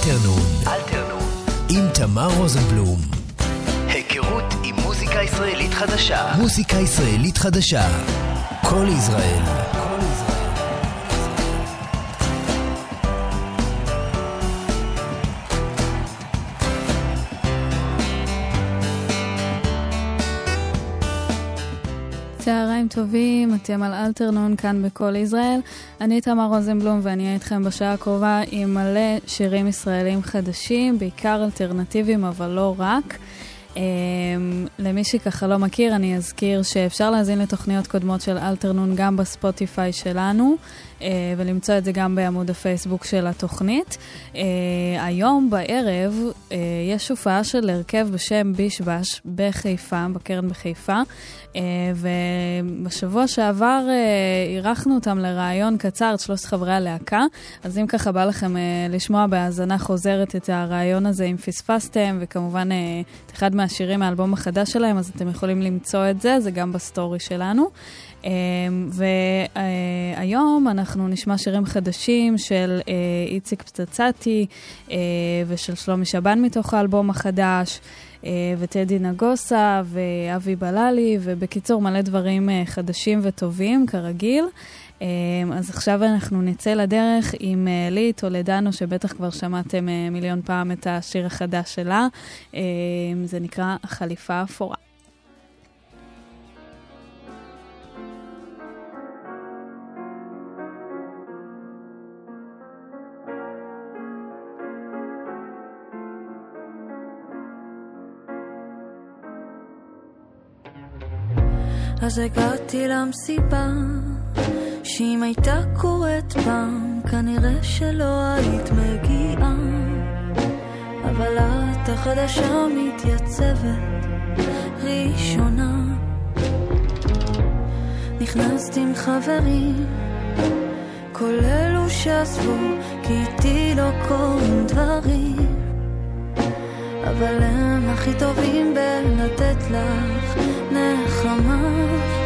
אלתרנון. אלתרנון. עם תמר רוזנבלום. היכרות עם מוזיקה ישראלית חדשה. מוזיקה ישראלית חדשה. כל ישראל. צהריים טובים, אתם על אלתרנון כאן בכל ישראל. אני תמר רוזנבלום ואני אהיה איתכם בשעה הקרובה עם מלא שירים ישראלים חדשים, בעיקר אלטרנטיביים אבל לא רק. Um, למי שככה לא מכיר, אני אזכיר שאפשר להזין לתוכניות קודמות של אלתרנון גם בספוטיפיי שלנו, ולמצוא את זה גם בעמוד הפייסבוק של התוכנית. Uh, היום בערב uh, יש הופעה של הרכב בשם בישבש בחיפה, בקרן בחיפה, ובשבוע שעבר אירחנו אותם לראיון קצר, את שלושת חברי הלהקה, אז אם ככה בא לכם לשמוע בהאזנה חוזרת את הראיון הזה, אם פספסתם, וכמובן את אחד מהשירים מהאלבום החדש שלהם, אז אתם יכולים למצוא את זה, זה גם בסטורי שלנו. אמ, והיום אנחנו נשמע שירים חדשים של אה, איציק פצצתי אה, ושל שלומי שבן מתוך האלבום החדש. אה, וטדי נגוסה ואבי בללי, ובקיצור מלא דברים חדשים וטובים, כרגיל. אז עכשיו אנחנו נצא לדרך עם לי טולדנו, שבטח כבר שמעתם מיליון פעם את השיר החדש שלה. זה נקרא החליפה האפורה. אז הגעתי למסיבה, שאם הייתה קורית פעם, כנראה שלא היית מגיעה. אבל את החדשה מתייצבת ראשונה. נכנסתי עם חברים, כל אלו שעזבו, כי איתי לא קורים דברים. אבל הם הכי טובים בלתת לך נחמה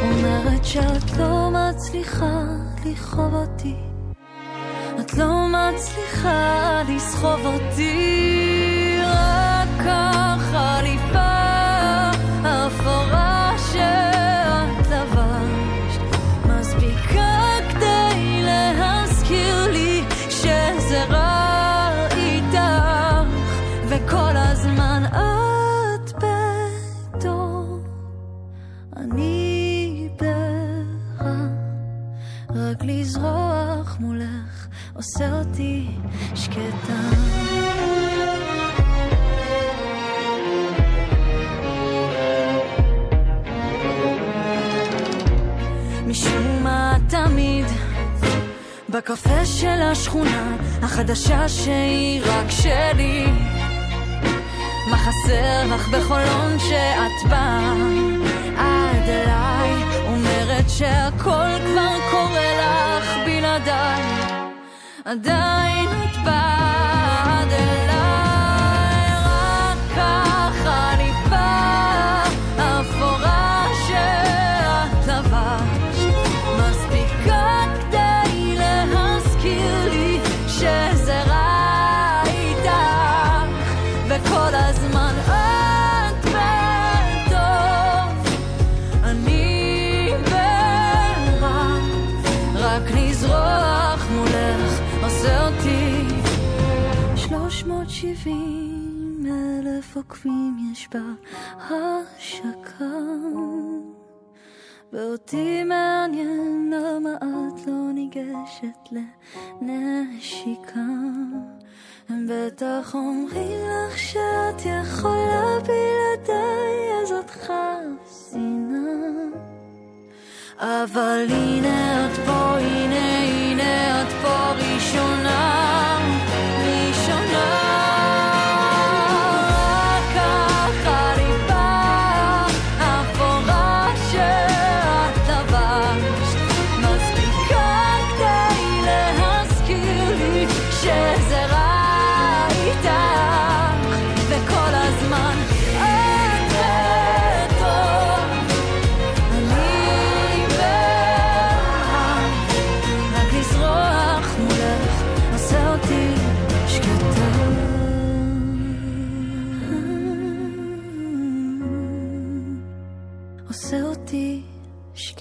אומרת שאת לא מצליחה לכאוב אותי. את לא מצליחה לסחוב אותי רק ככה משום מה תמיד בקפה של השכונה החדשה שהיא רק שלי. מה חסר לך בחולון שאת באה? עד אליי אומרת שהכל כבר קורה לך בלעדיי עדיין את באה עד אליי שבעים אלף עוקבים יש בה השקה ואותי מעניין למה את לא ניגשת לנשיקה. הם בטח אומרים לך שאת יכולה בלעדיי אז את חסינה. אבל הנה את פה, הנה הנה את פה ראשונה עושה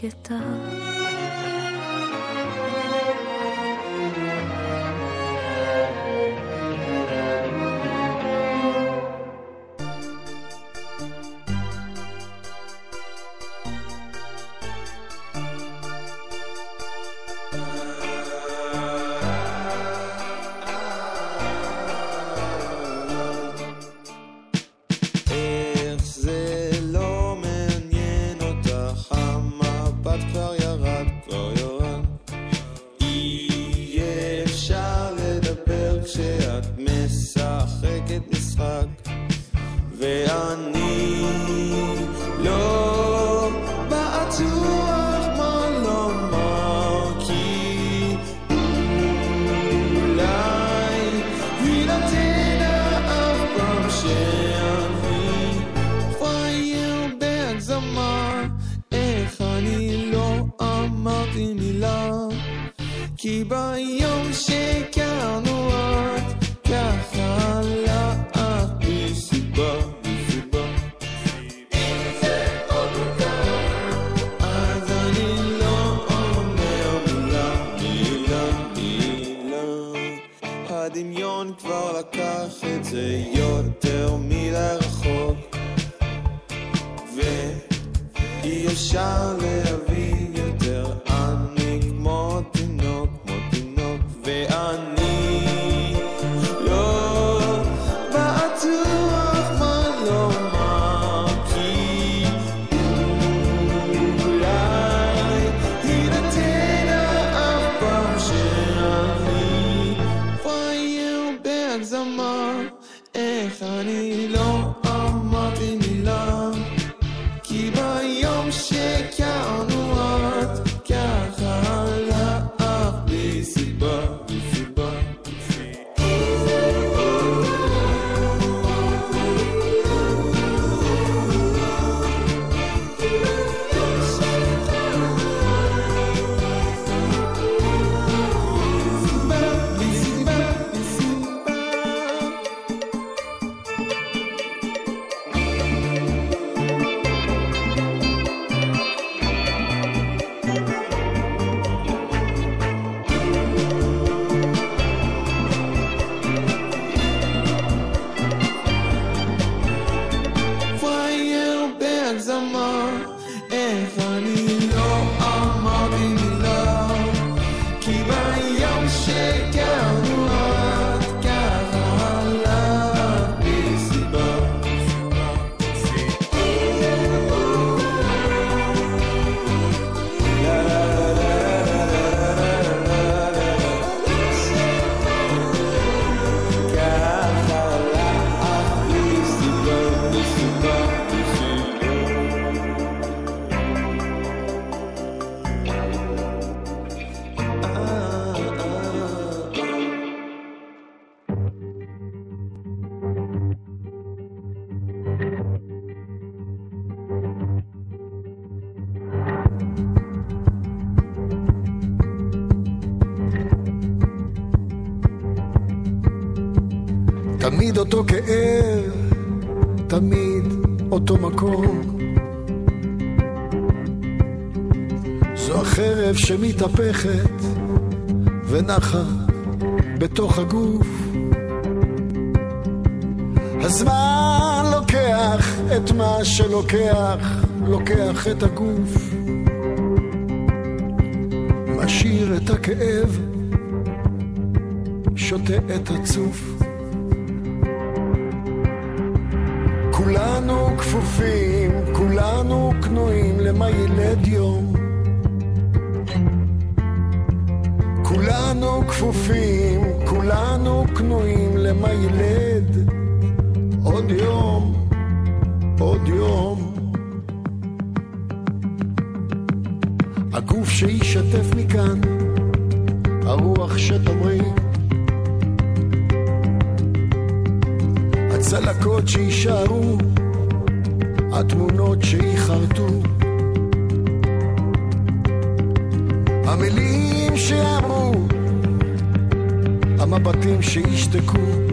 שקטה. תמיד אותו כאב, תמיד אותו מקום. זו החרב שמתהפכת ונחה בתוך הגוף. הזמן לוקח את מה שלוקח, לוקח את הגוף. משאיר את הכאב, שותה את הצוף. כפופים, כולנו כנועים למה ילד יום. כולנו כפופים, כולנו כנועים למה ילד עוד יום, עוד יום. הגוף שישתף מכאן, הרוח שתמריא הצלקות שיישארו, התמונות שייחרטו. המילים שאמרו, המבטים שישתקו.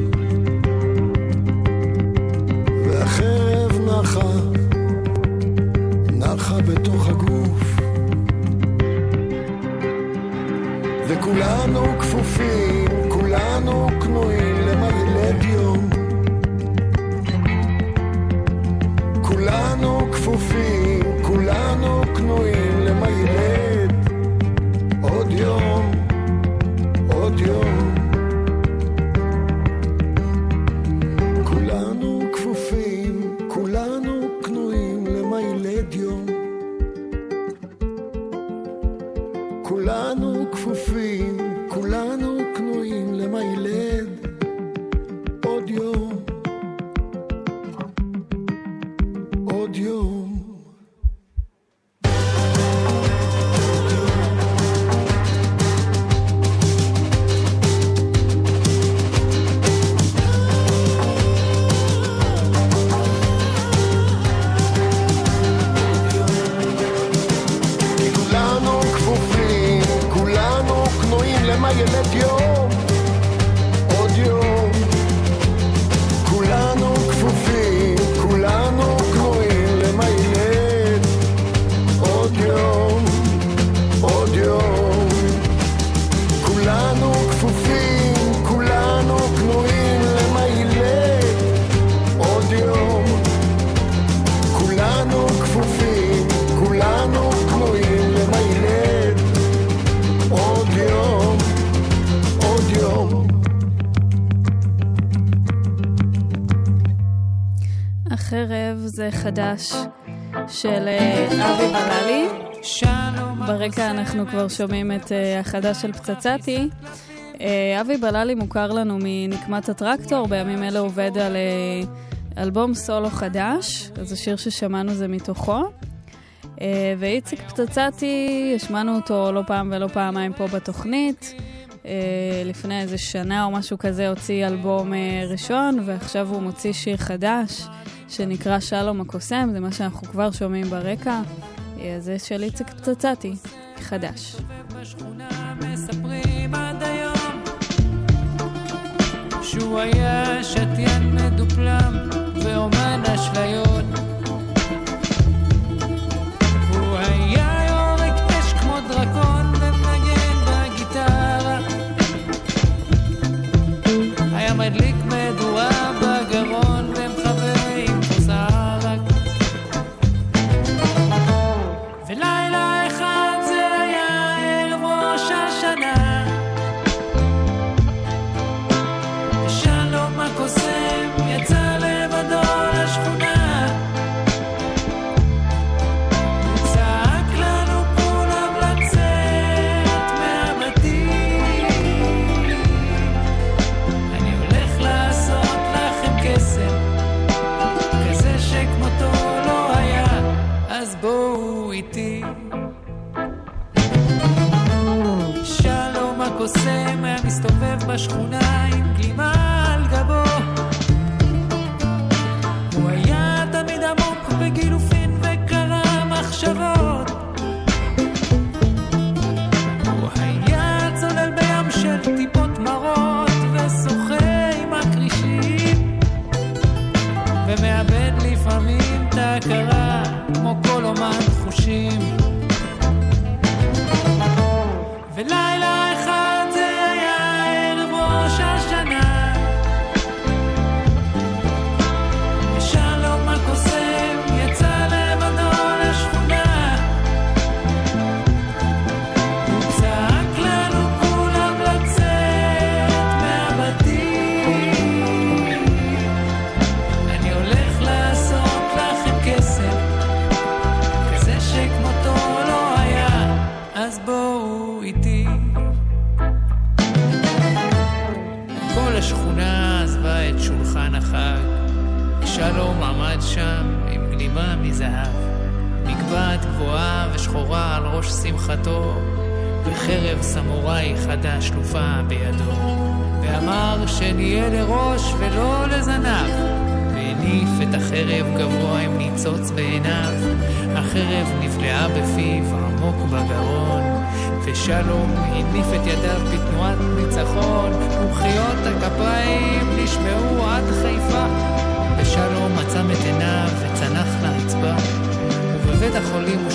חדש של אה, אבי בללי. ברקע אנחנו כבר שומעים את אה, החדש של פצצתי. אה, אבי בללי מוכר לנו מנקמת הטרקטור, בימים אלה עובד על אלבום סולו חדש, אז השיר ששמענו זה מתוכו. ואיציק פצצתי, השמענו אותו לא פעם ולא פעמיים פה בתוכנית. לפני איזה שנה או משהו כזה הוציא אלבום ראשון, ועכשיו הוא מוציא שיר חדש. שנקרא שלום הקוסם, זה מה שאנחנו כבר שומעים ברקע. זה של איציק פצצתי, חדש. שהוא היה שתיין מדופלם ואומן אשליות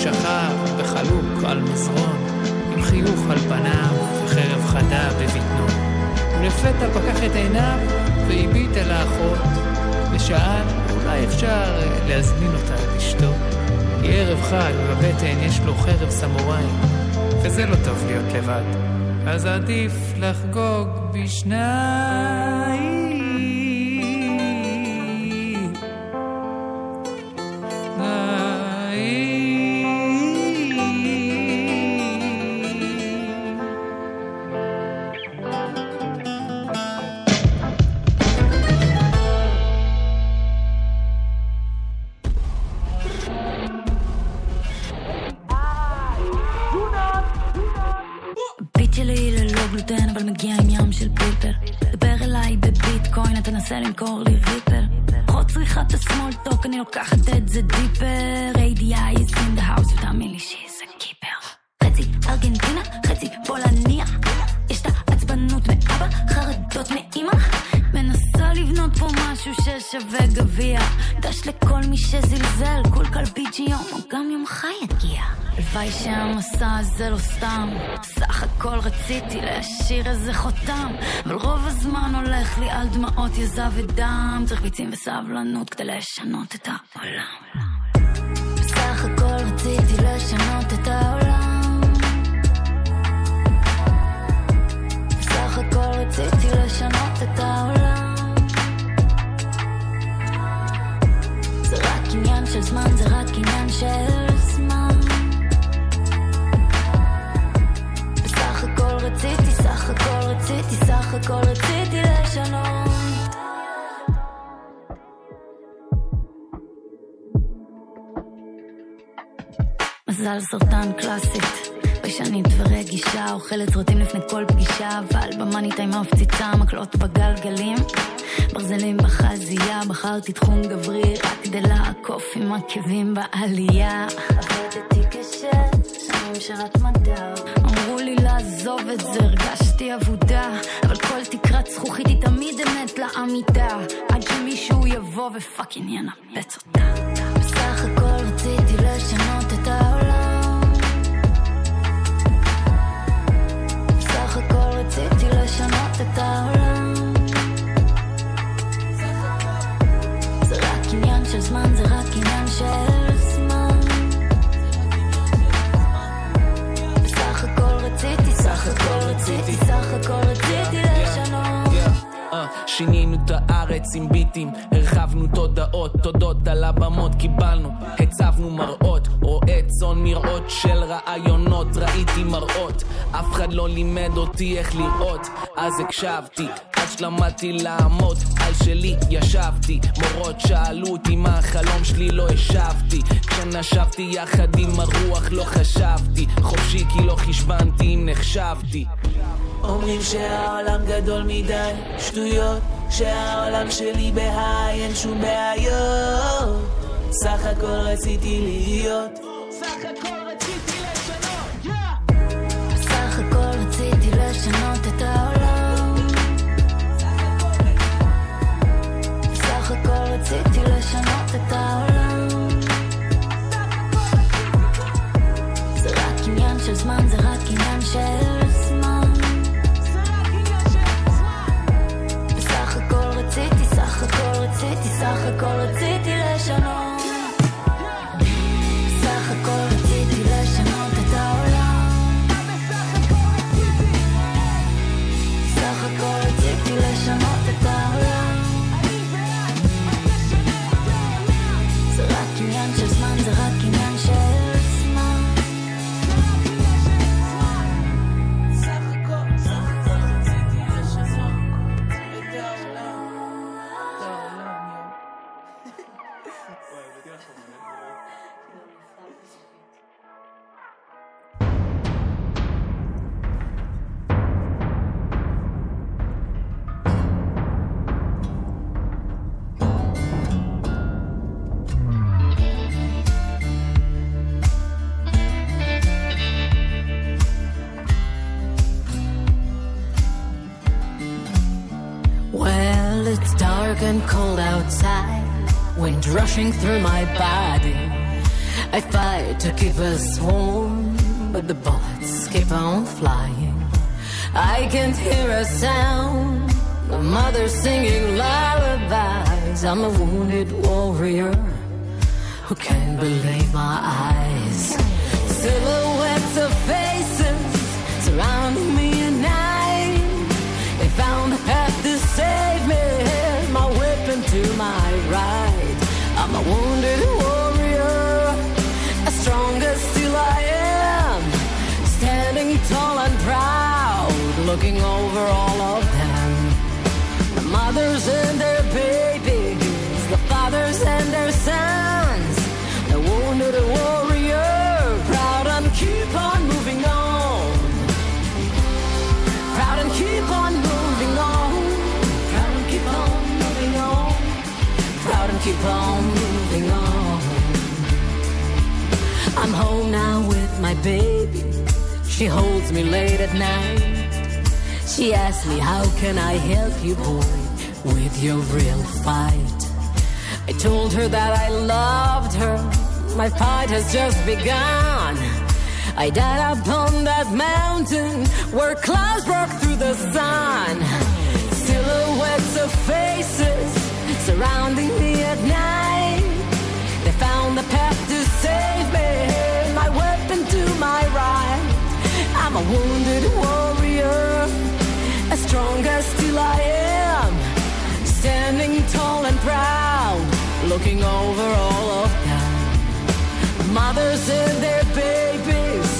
שכב וחלוק על מזרון, עם חיוך על פניו וחרב חדה בבטנו. ולפתע פקח את עיניו והביט אל האחות, ושאל, אולי אפשר אה, להזמין אותה לאשתו? כי ערב חג בבטן יש לו חרב סמוראי, וזה לא טוב להיות לבד. אז עדיף לחגוג בשניים. מזל סרטן קלאסית ביישנית ורגישה, אוכלת סרטים לפני כל פגישה, אבל במאניטה עם המפציצה, מקלות בגלגלים, ברזלים בחזייה, בחרתי תחום גברי, רק כדי לעקוף עם עקבים בעלייה. עבדתי קשה, שנים שרק מדע. אמרו לי לעזוב את זה, הרגשתי אבודה, אבל כל תקרת זכוכית היא תמיד אמת לעמידה, עד שמישהו יבוא ופאקינג ינפץ אותה. העולם. זה רק עניין של זמן, זה רק עניין של... סך הכל רציתי, סך הכל רציתי לשנות. אה, שינינו את הארץ עם ביטים, הרחבנו תודעות, תודות על הבמות קיבלנו, הצבנו מראות, רואה צאן מראות של רעיונות, ראיתי מראות, אף אחד לא לימד אותי איך לראות, אז הקשבתי, עד שלמדתי לעמוד, על שלי ישבתי, מורות שאלו אותי מה החלום שלי, לא השבתי, כשנשבתי יחד עם הרוח לא חשבתי, חופשי כי לא חשבנתי אם נחשבתי. אומרים שהעולם גדול מדי, שטויות, שהעולם שלי בהיי, אין שום בעיות. סך הכל רציתי להיות. סך הכל רציתי לשנות, סך הכל רציתי לשנות את העולם. Baby. She holds me late at night. She asks me, How can I help you, boy, with your real fight? I told her that I loved her. My fight has just begun. I died upon that mountain where clouds broke through the sun. Silhouettes of faces surrounding me at night. They found the path to save me, A wounded warrior, as strong as still I am, standing tall and proud, looking over all of them. Mothers and their babies,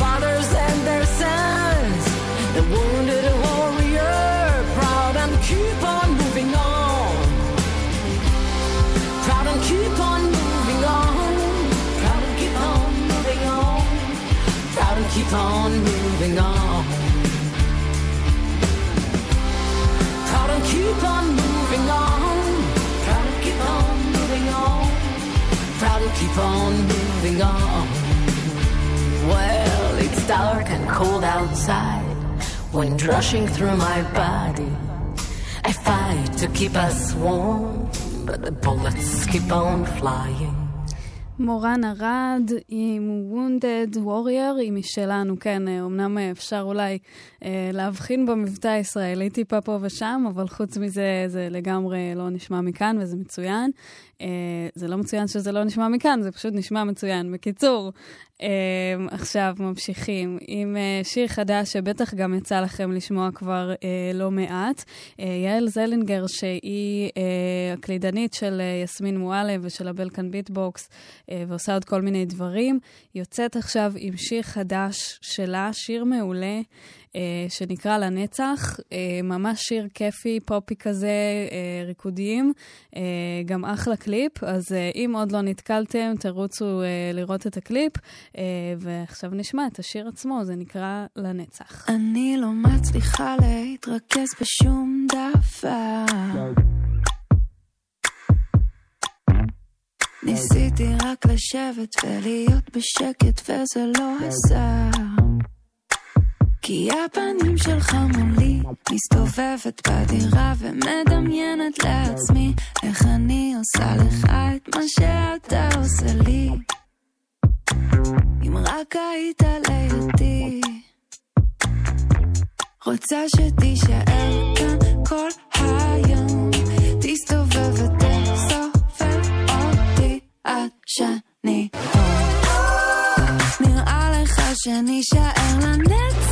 fathers and their sons, the wounded keep on moving on. Proud and keep on moving on. Proud and keep on moving on. Proud and keep on moving on. Well, it's dark and cold outside. Wind rushing through my body. I fight to keep us warm, but the bullets keep on flying. מורן ארד עם Wounded Warrior, היא משלנו, כן, אה, אמנם אה, אפשר אולי להבחין במבטא הישראלי טיפה פה ושם, אבל חוץ מזה זה לגמרי לא נשמע מכאן וזה מצוין. אה, זה לא מצוין שזה לא נשמע מכאן, זה פשוט נשמע מצוין. בקיצור, אה, עכשיו ממשיכים עם אה, שיר חדש שבטח גם יצא לכם לשמוע כבר אה, לא מעט. אה, יעל זלינגר, שהיא אה, הקלידנית של אה, יסמין מועלם ושל הבלקן ביטבוקס, אה, ועושה עוד כל מיני דברים, יוצאת עכשיו עם שיר חדש שלה, שיר מעולה. אה, שנקרא לנצח, אה, ממש שיר כיפי, פופי כזה, אה, ריקודיים, גם אחלה קליפ, אז אם עוד לא נתקלתם, תרוצו לראות את הקליפ, ועכשיו נשמע את השיר עצמו, זה נקרא לנצח. אני לא מצליחה להתרכז בשום דבר. ניסיתי רק לשבת ולהיות בשקט וזה לא עזר. כי הפנים שלך מולי, מסתובבת בדירה ומדמיינת לעצמי איך אני עושה לך את מה שאתה עושה לי. אם רק היית לידי, רוצה שתישאר כאן כל היום, תסתובב ותסובב אותי עד שאני פה. נראה לך שנישאר לנצח?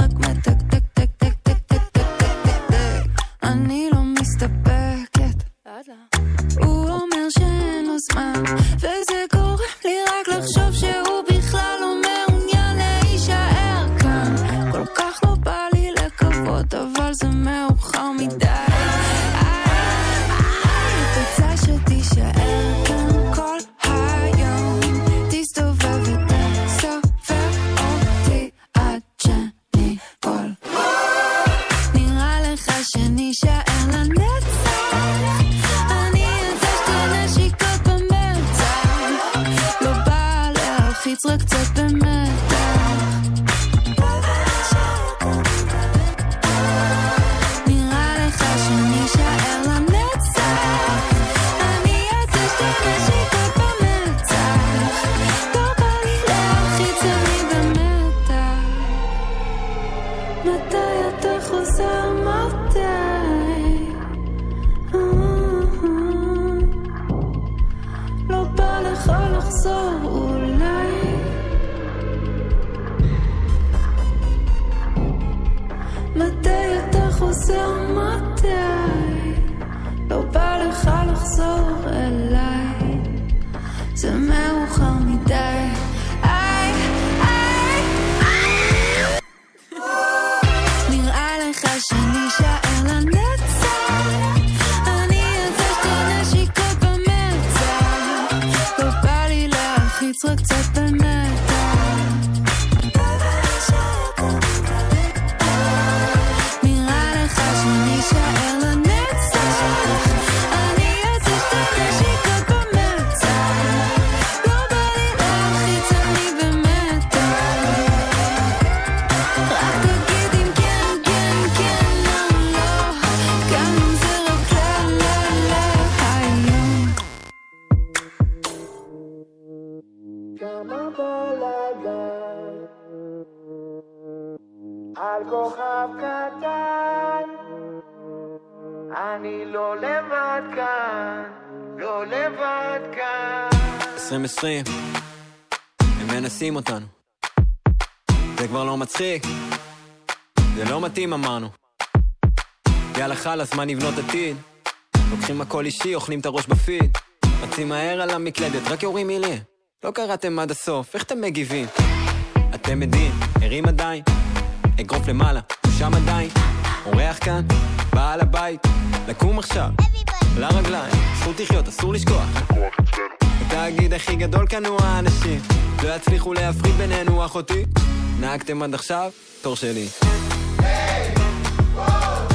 2020, הם מנסים אותנו. זה כבר לא מצחיק, זה לא מתאים אמרנו. יאללה חלאס, מה נבנות עתיד? לוקחים הכל אישי, אוכלים את הראש בפיד. רצים מהר על המקלדת, רק יורים מילים. לא קראתם עד הסוף, איך אתם מגיבים? אתם עדים, ערים עדיין, אגרוף למעלה, שם עדיין. אורח כאן, בעל הבית, לקום עכשיו, לרגליים, זכות לחיות, אסור לשכוח. התאגיד הכי גדול כאן הוא האנשים, לא יצליחו להפריד בינינו אחותי. נהגתם עד עכשיו, תור שלי. כמה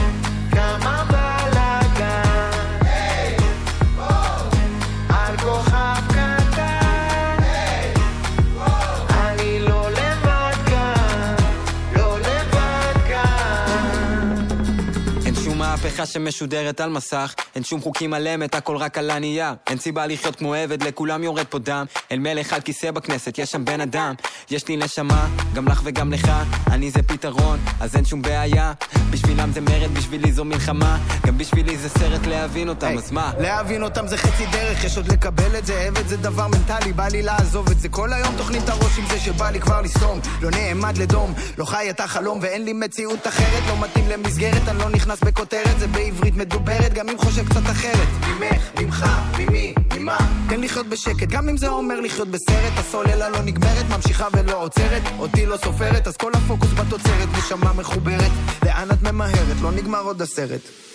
מהפכה שמשודרת על מסך, אין שום חוקים על אמת, הכל רק על הנייר. אין סיבה לחיות כמו עבד, לכולם יורד פה דם. אל מלך על כיסא בכנסת, יש שם בן אדם. יש לי נשמה, גם לך וגם לך, אני זה פתרון, אז אין שום בעיה. בשבילם זה מרד, בשבילי זו מלחמה. גם בשבילי זה סרט להבין אותם, אז מה? להבין אותם זה חצי דרך, יש עוד לקבל את זה, עבד זה דבר מנטלי, בא לי לעזוב את זה. כל היום טוחנים את הראש עם זה שבא לי כבר לסתום. לא נעמד לדום, לא חי את החלום ואין לי מציאות אחרת, לא מתאים למסגרת, אני לא נכנס בכותרת, זה בעברית מדוברת, גם אם חושב קצת אחרת. ממך, ממך, ממי, ממה? תן לחיות בשקט, גם אם זה אומר לחיות בסרט, הסוללה לא נגמרת, ממשיכה ולא עוצרת, אותי לא סופרת, אז כל הפוקוס בתוצרת, נשמה מחוברת. לאן את ממהרת? לא נגמר עוד הסרט.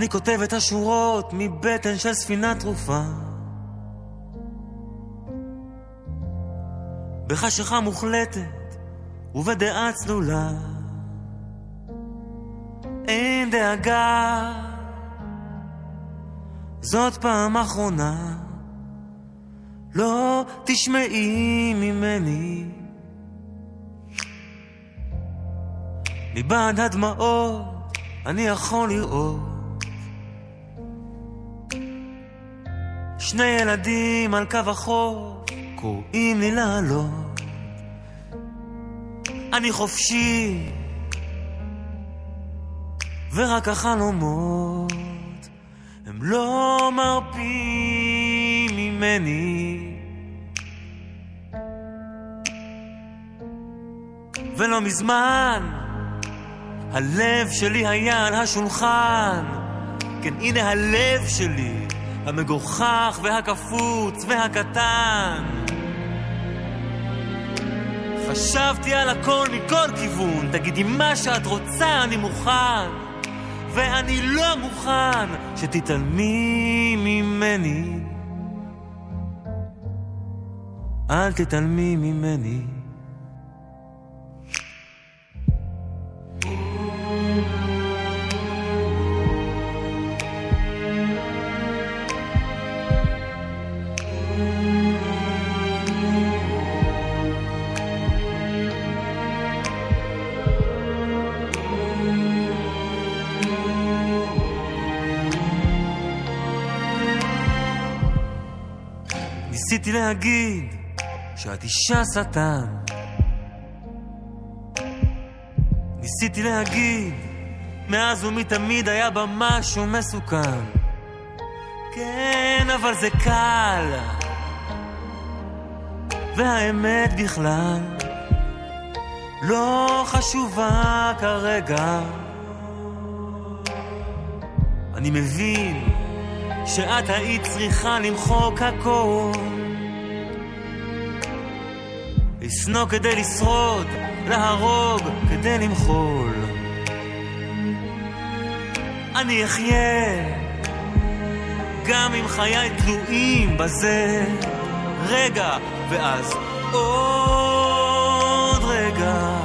אני כותב את השורות מבטן של ספינה תרופה. בחשיכה מוחלטת ובדעה צלולה. אין דאגה, זאת פעם אחרונה. לא תשמעי ממני מבעד הדמעות אני יכול לראות שני ילדים על קו החוף קוראים לי לעלות אני חופשי ורק החלומות הם לא מרפים ממני. ולא מזמן הלב שלי היה על השולחן. כן הנה הלב שלי המגוחך והקפוץ והקטן חשבתי על הכל מכל כיוון תגידי מה שאת רוצה אני מוכן ואני לא מוכן שתתעלמי ממני. אל תתעלמי ממני. ניסיתי להגיד שאת אישה שטן. ניסיתי להגיד, מאז ומתמיד היה בה משהו מסוכן. כן, אבל זה קל. והאמת בכלל לא חשובה כרגע. אני מבין שאת היית צריכה למחוק הכל. לשנוא כדי לשרוד, להרוג כדי למחול. אני אחיה, גם אם חיי תלויים בזה, רגע, ואז עוד רגע.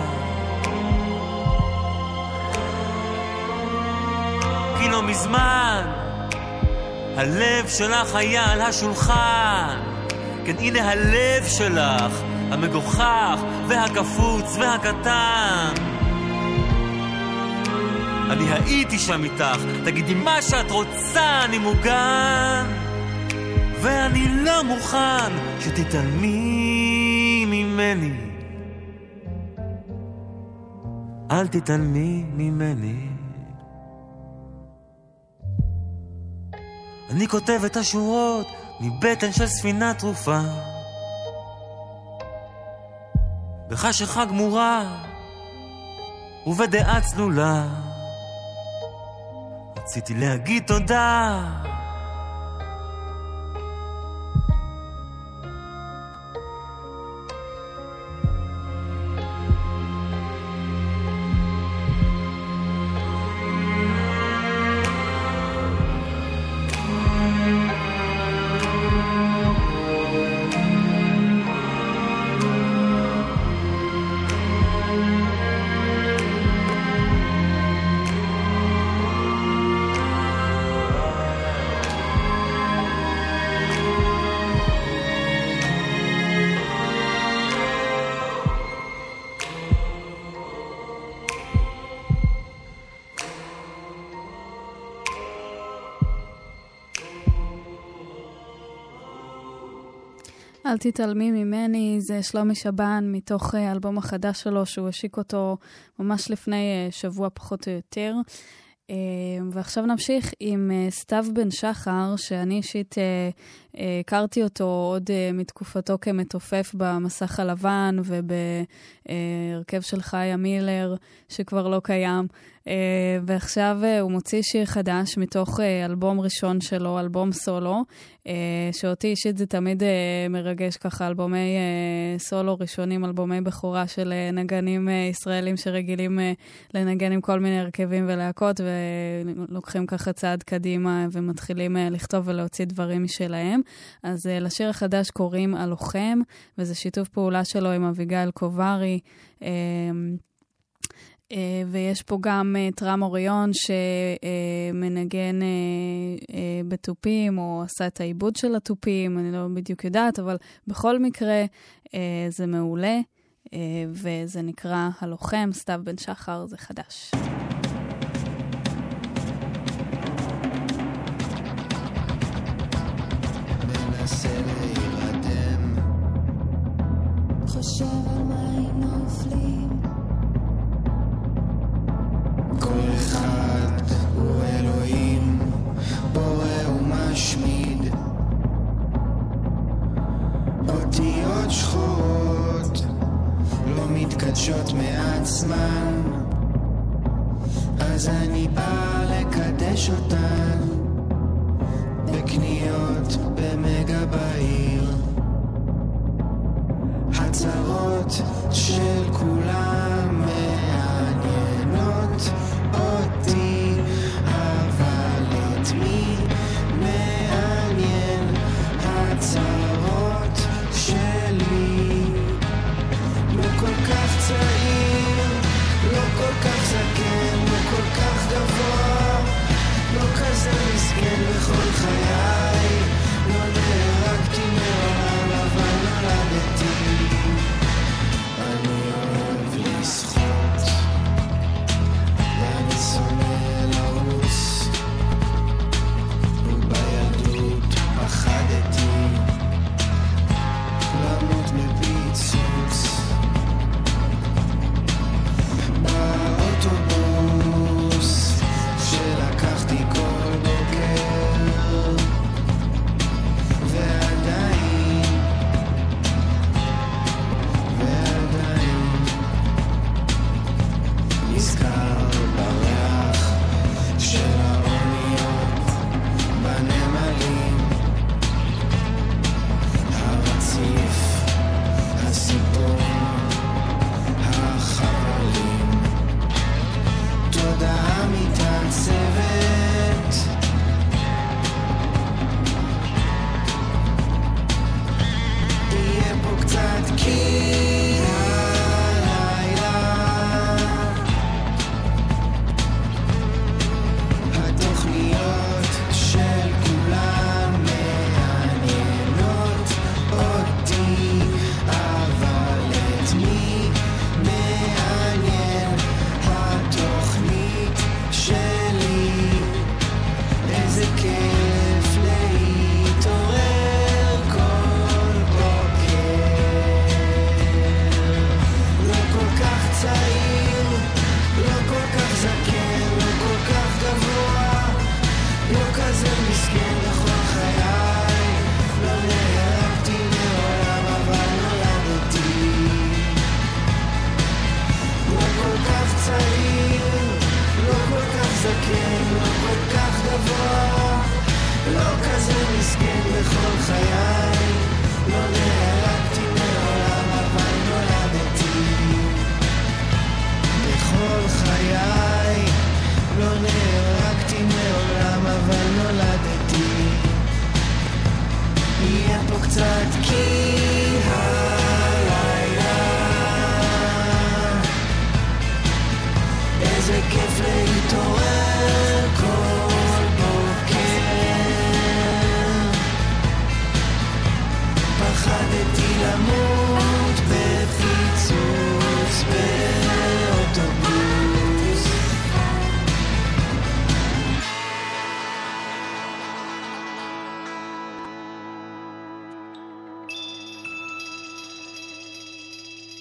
כי לא מזמן הלב שלך היה על השולחן. כן, הנה הלב שלך, המגוחך והקפוץ והקטן. אני הייתי שם איתך, תגידי מה שאת רוצה, אני מוגן. ואני לא מוכן שתתעלמי ממני. אל תתעלמי ממני. אני כותב את השורות מבטן של ספינה תרופה. בחשיכה גמורה ובדעה צלולה. רציתי להגיד תודה אל תתעלמי ממני, זה שלומי שבן מתוך אה, האלבום החדש שלו, שהוא השיק אותו ממש לפני אה, שבוע פחות או יותר. אה, ועכשיו נמשיך עם סתיו בן שחר, שאני אישית הכרתי אותו עוד מתקופתו כמתופף במסך הלבן ובהרכב של חיה מילר, שכבר לא קיים. אה, ועכשיו אה, הוא מוציא שיר חדש מתוך אה, אלבום ראשון שלו, אלבום סולו, שאותי אישית זה תמיד מרגש ככה, אלבומי סולו ראשונים, אלבומי בכורה של נגנים ישראלים שרגילים לנגן עם כל מיני הרכבים ולהקות, ולוקחים ככה צעד קדימה ומתחילים לכתוב ולהוציא דברים משלהם. אז לשיר החדש קוראים הלוחם, וזה שיתוף פעולה שלו עם אביגיל קוברי. אה, ויש פה גם אה, את רם אוריון שמנגן אה, בתופים, או עשה את העיבוד של התופים, אני לא בדיוק יודעת, אבל בכל מקרה זה מעולה, וזה נקרא הלוחם, סתיו בן שחר, זה חדש.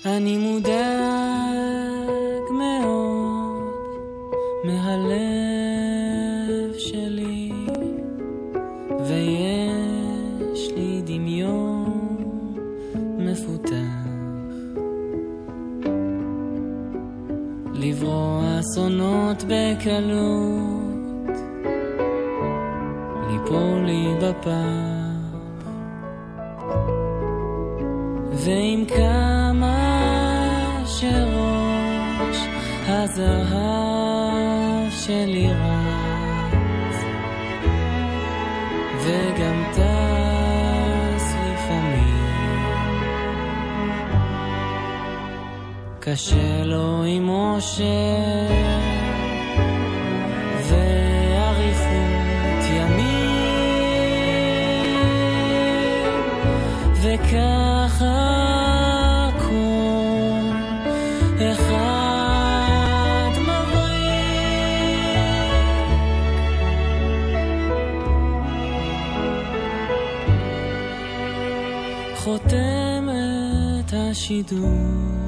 אני מודאג מאוד מהלב שלי, ויש לי דמיון מפותח. לברוא אסונות בקלות, ליפול לי בפח. קשה לו עם אושר ואריכות ימים, וככה השידור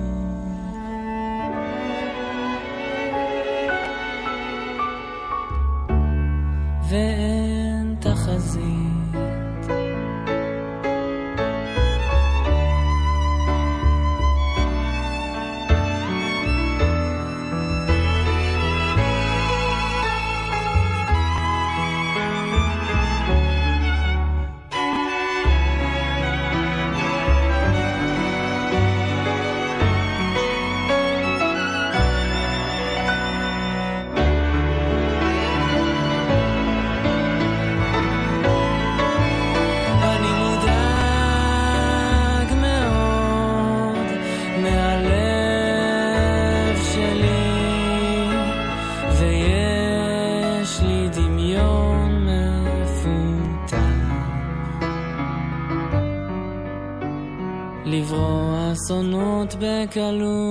בקלות.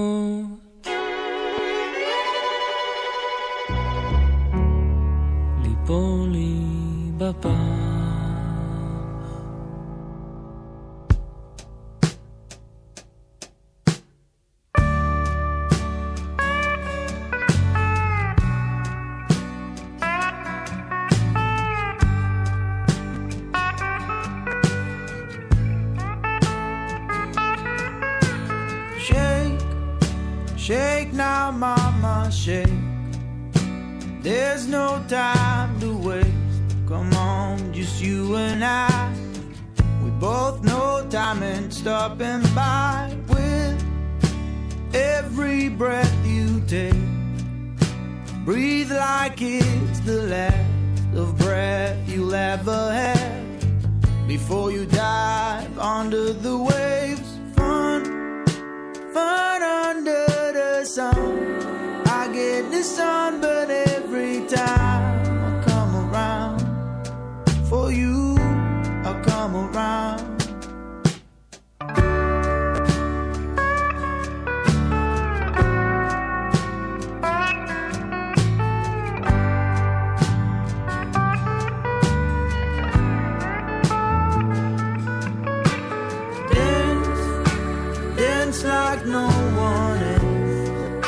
dance like no one else.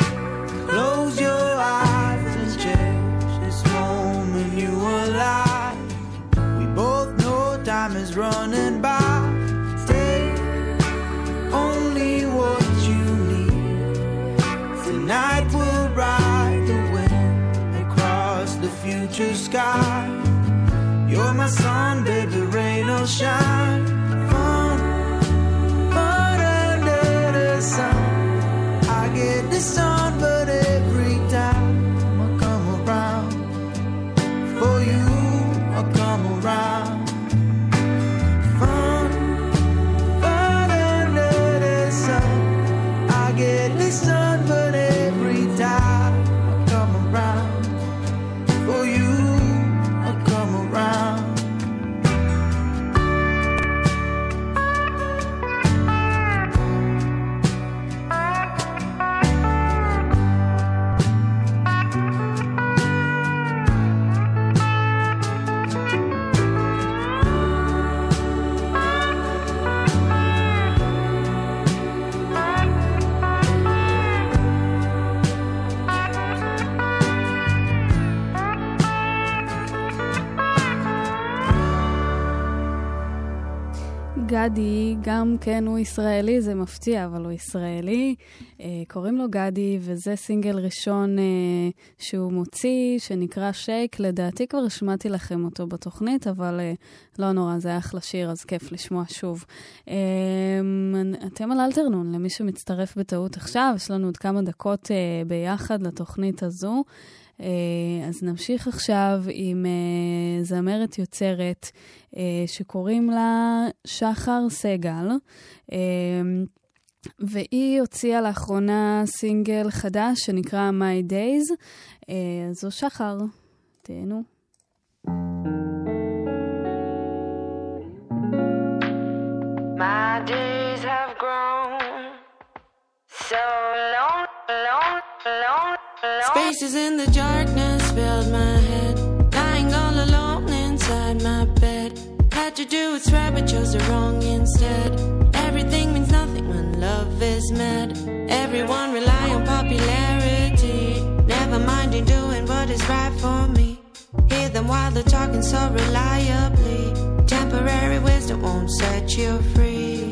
Close your eyes and cherish this moment you are alive. We both know time is running by. Take only what you need. Tonight will ride the wind across the future sky. You're my sun, baby, rain or shine. the. גדי, גם כן הוא ישראלי, זה מפתיע, אבל הוא ישראלי. אה, קוראים לו גדי, וזה סינגל ראשון אה, שהוא מוציא, שנקרא שייק. לדעתי כבר השמעתי לכם אותו בתוכנית, אבל אה, לא נורא, זה היה אחלה שיר, אז כיף לשמוע שוב. אה, אתם על אלתרנון, למי שמצטרף בטעות עכשיו, יש לנו עוד כמה דקות ביחד לתוכנית הזו. אז נמשיך עכשיו עם זמרת יוצרת שקוראים לה שחר סגל. והיא הוציאה לאחרונה סינגל חדש שנקרא My Days. זו שחר, תהנו. Long, long, long. Spaces in the darkness filled my head, lying all alone inside my bed. Had to do what's right, but chose the wrong instead. Everything means nothing when love is mad. Everyone rely on popularity, never minding doing what is right for me. Hear them while they're talking so reliably. Temporary wisdom won't set you free.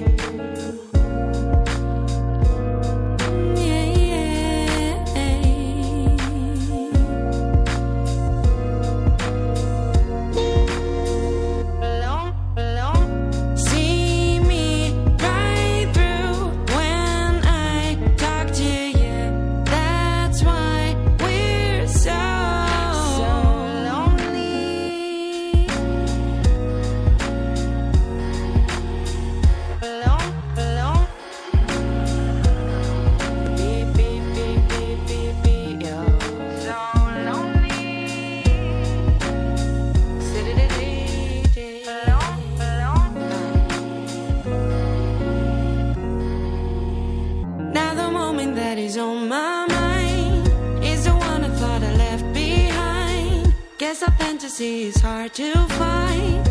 Is hard to find.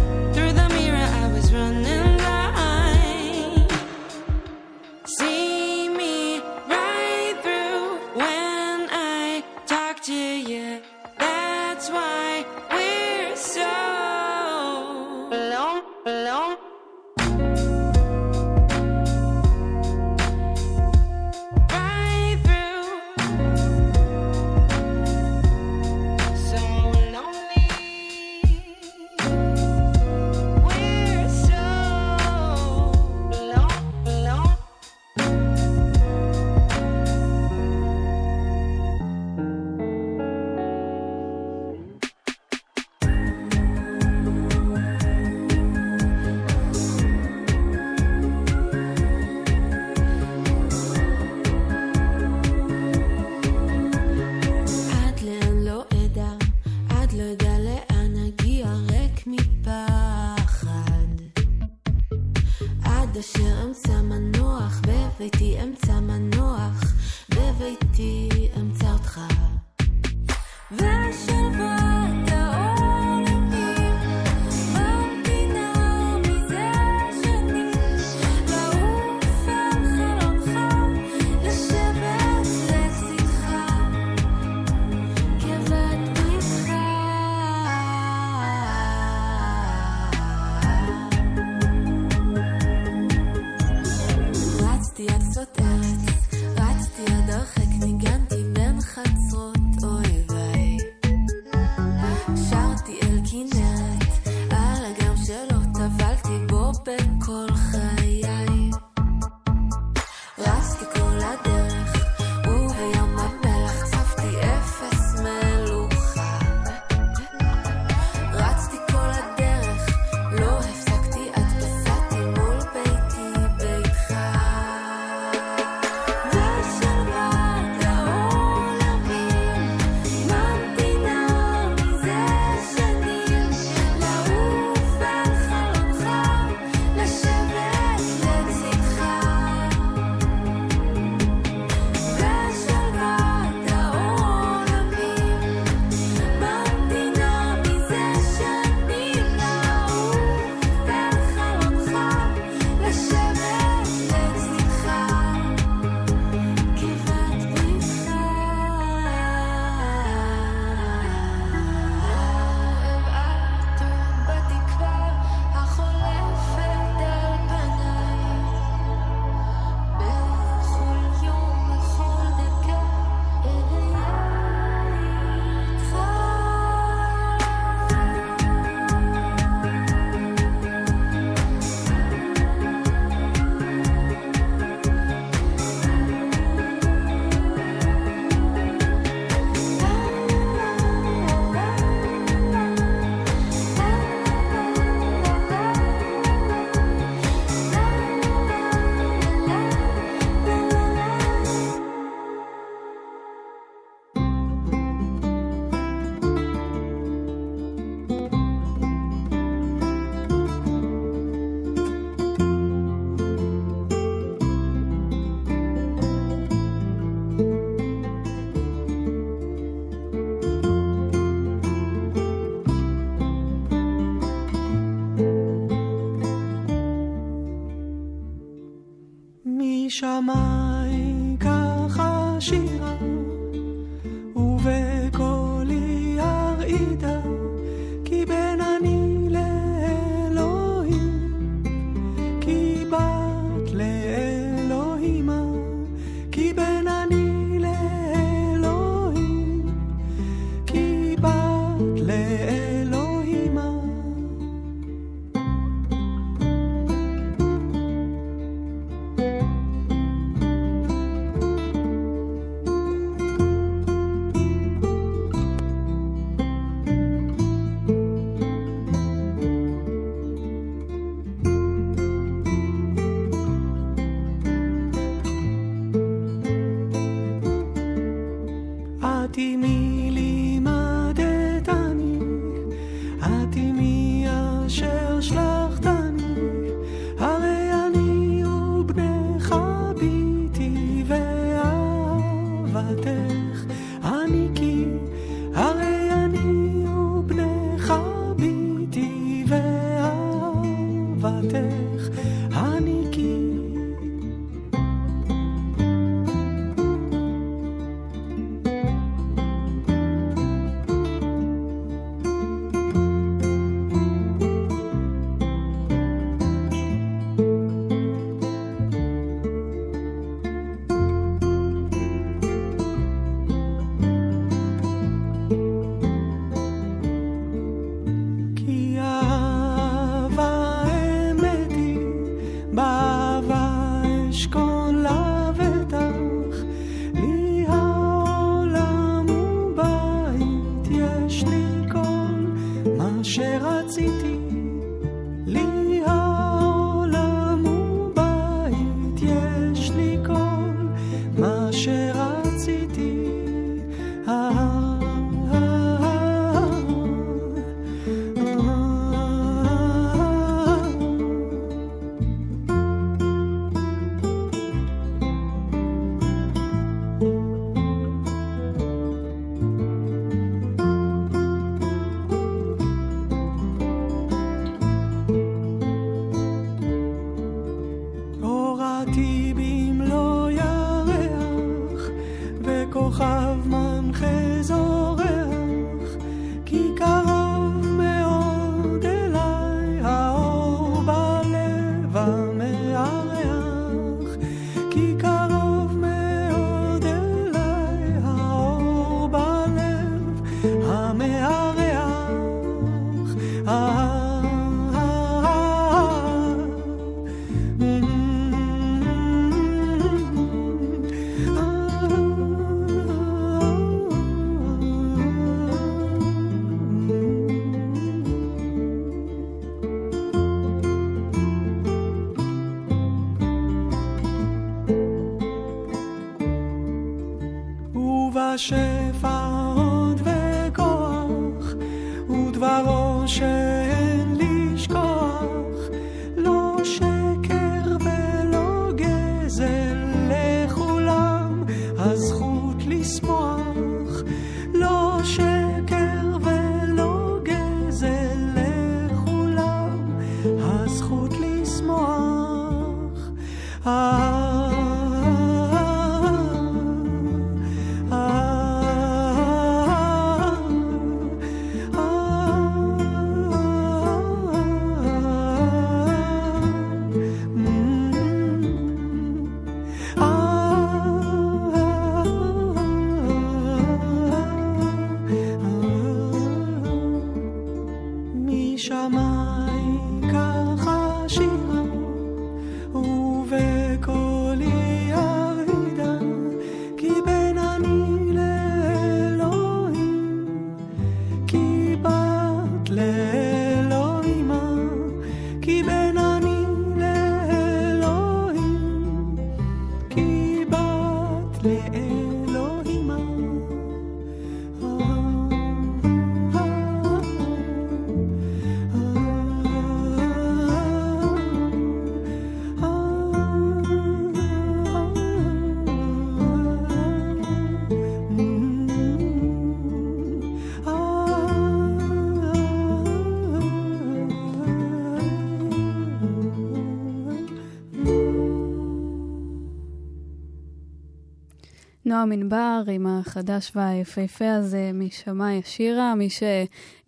נועם ענבר עם החדש והיפהפה הזה משמאי השירה, מי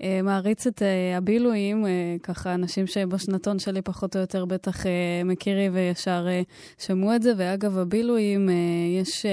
שמעריץ את אה, הבילויים, אה, ככה אנשים שבשנתון שלי פחות או יותר בטח אה, מכירי וישר שמעו את זה, ואגב הבילויים, יש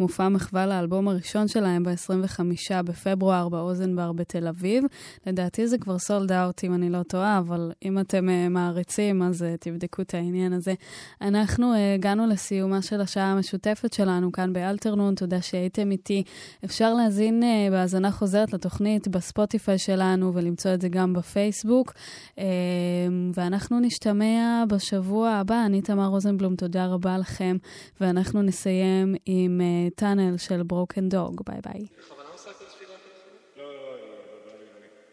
מופע מחווה לאלבום הראשון שלהם ב-25 בפברואר באוזן בר בתל אביב. לדעתי זה כבר סולד אאוט אם אני לא טועה, אבל אם אתם מעריצים אז תבדקו את העניין הזה. אנחנו הגענו לסיומה של השעה המשותפת שלנו כאן באלתרנון, תודה שהייתם איתי. אפשר להזין בהאזנה חוזרת לתוכנית בספוטיפיי שלנו ולמצוא את זה גם בפייסבוק. אה, ואנחנו נשתמע בשבוע הבא. אני תמר רוזנבלום, תודה רבה לכם. ואנחנו נסיים עם Tunnel אה, של Broken Dog. ביי ביי. לא, לא, לא, לא, לא, לא, לא, לא, לא, לא, לא, לא, לא,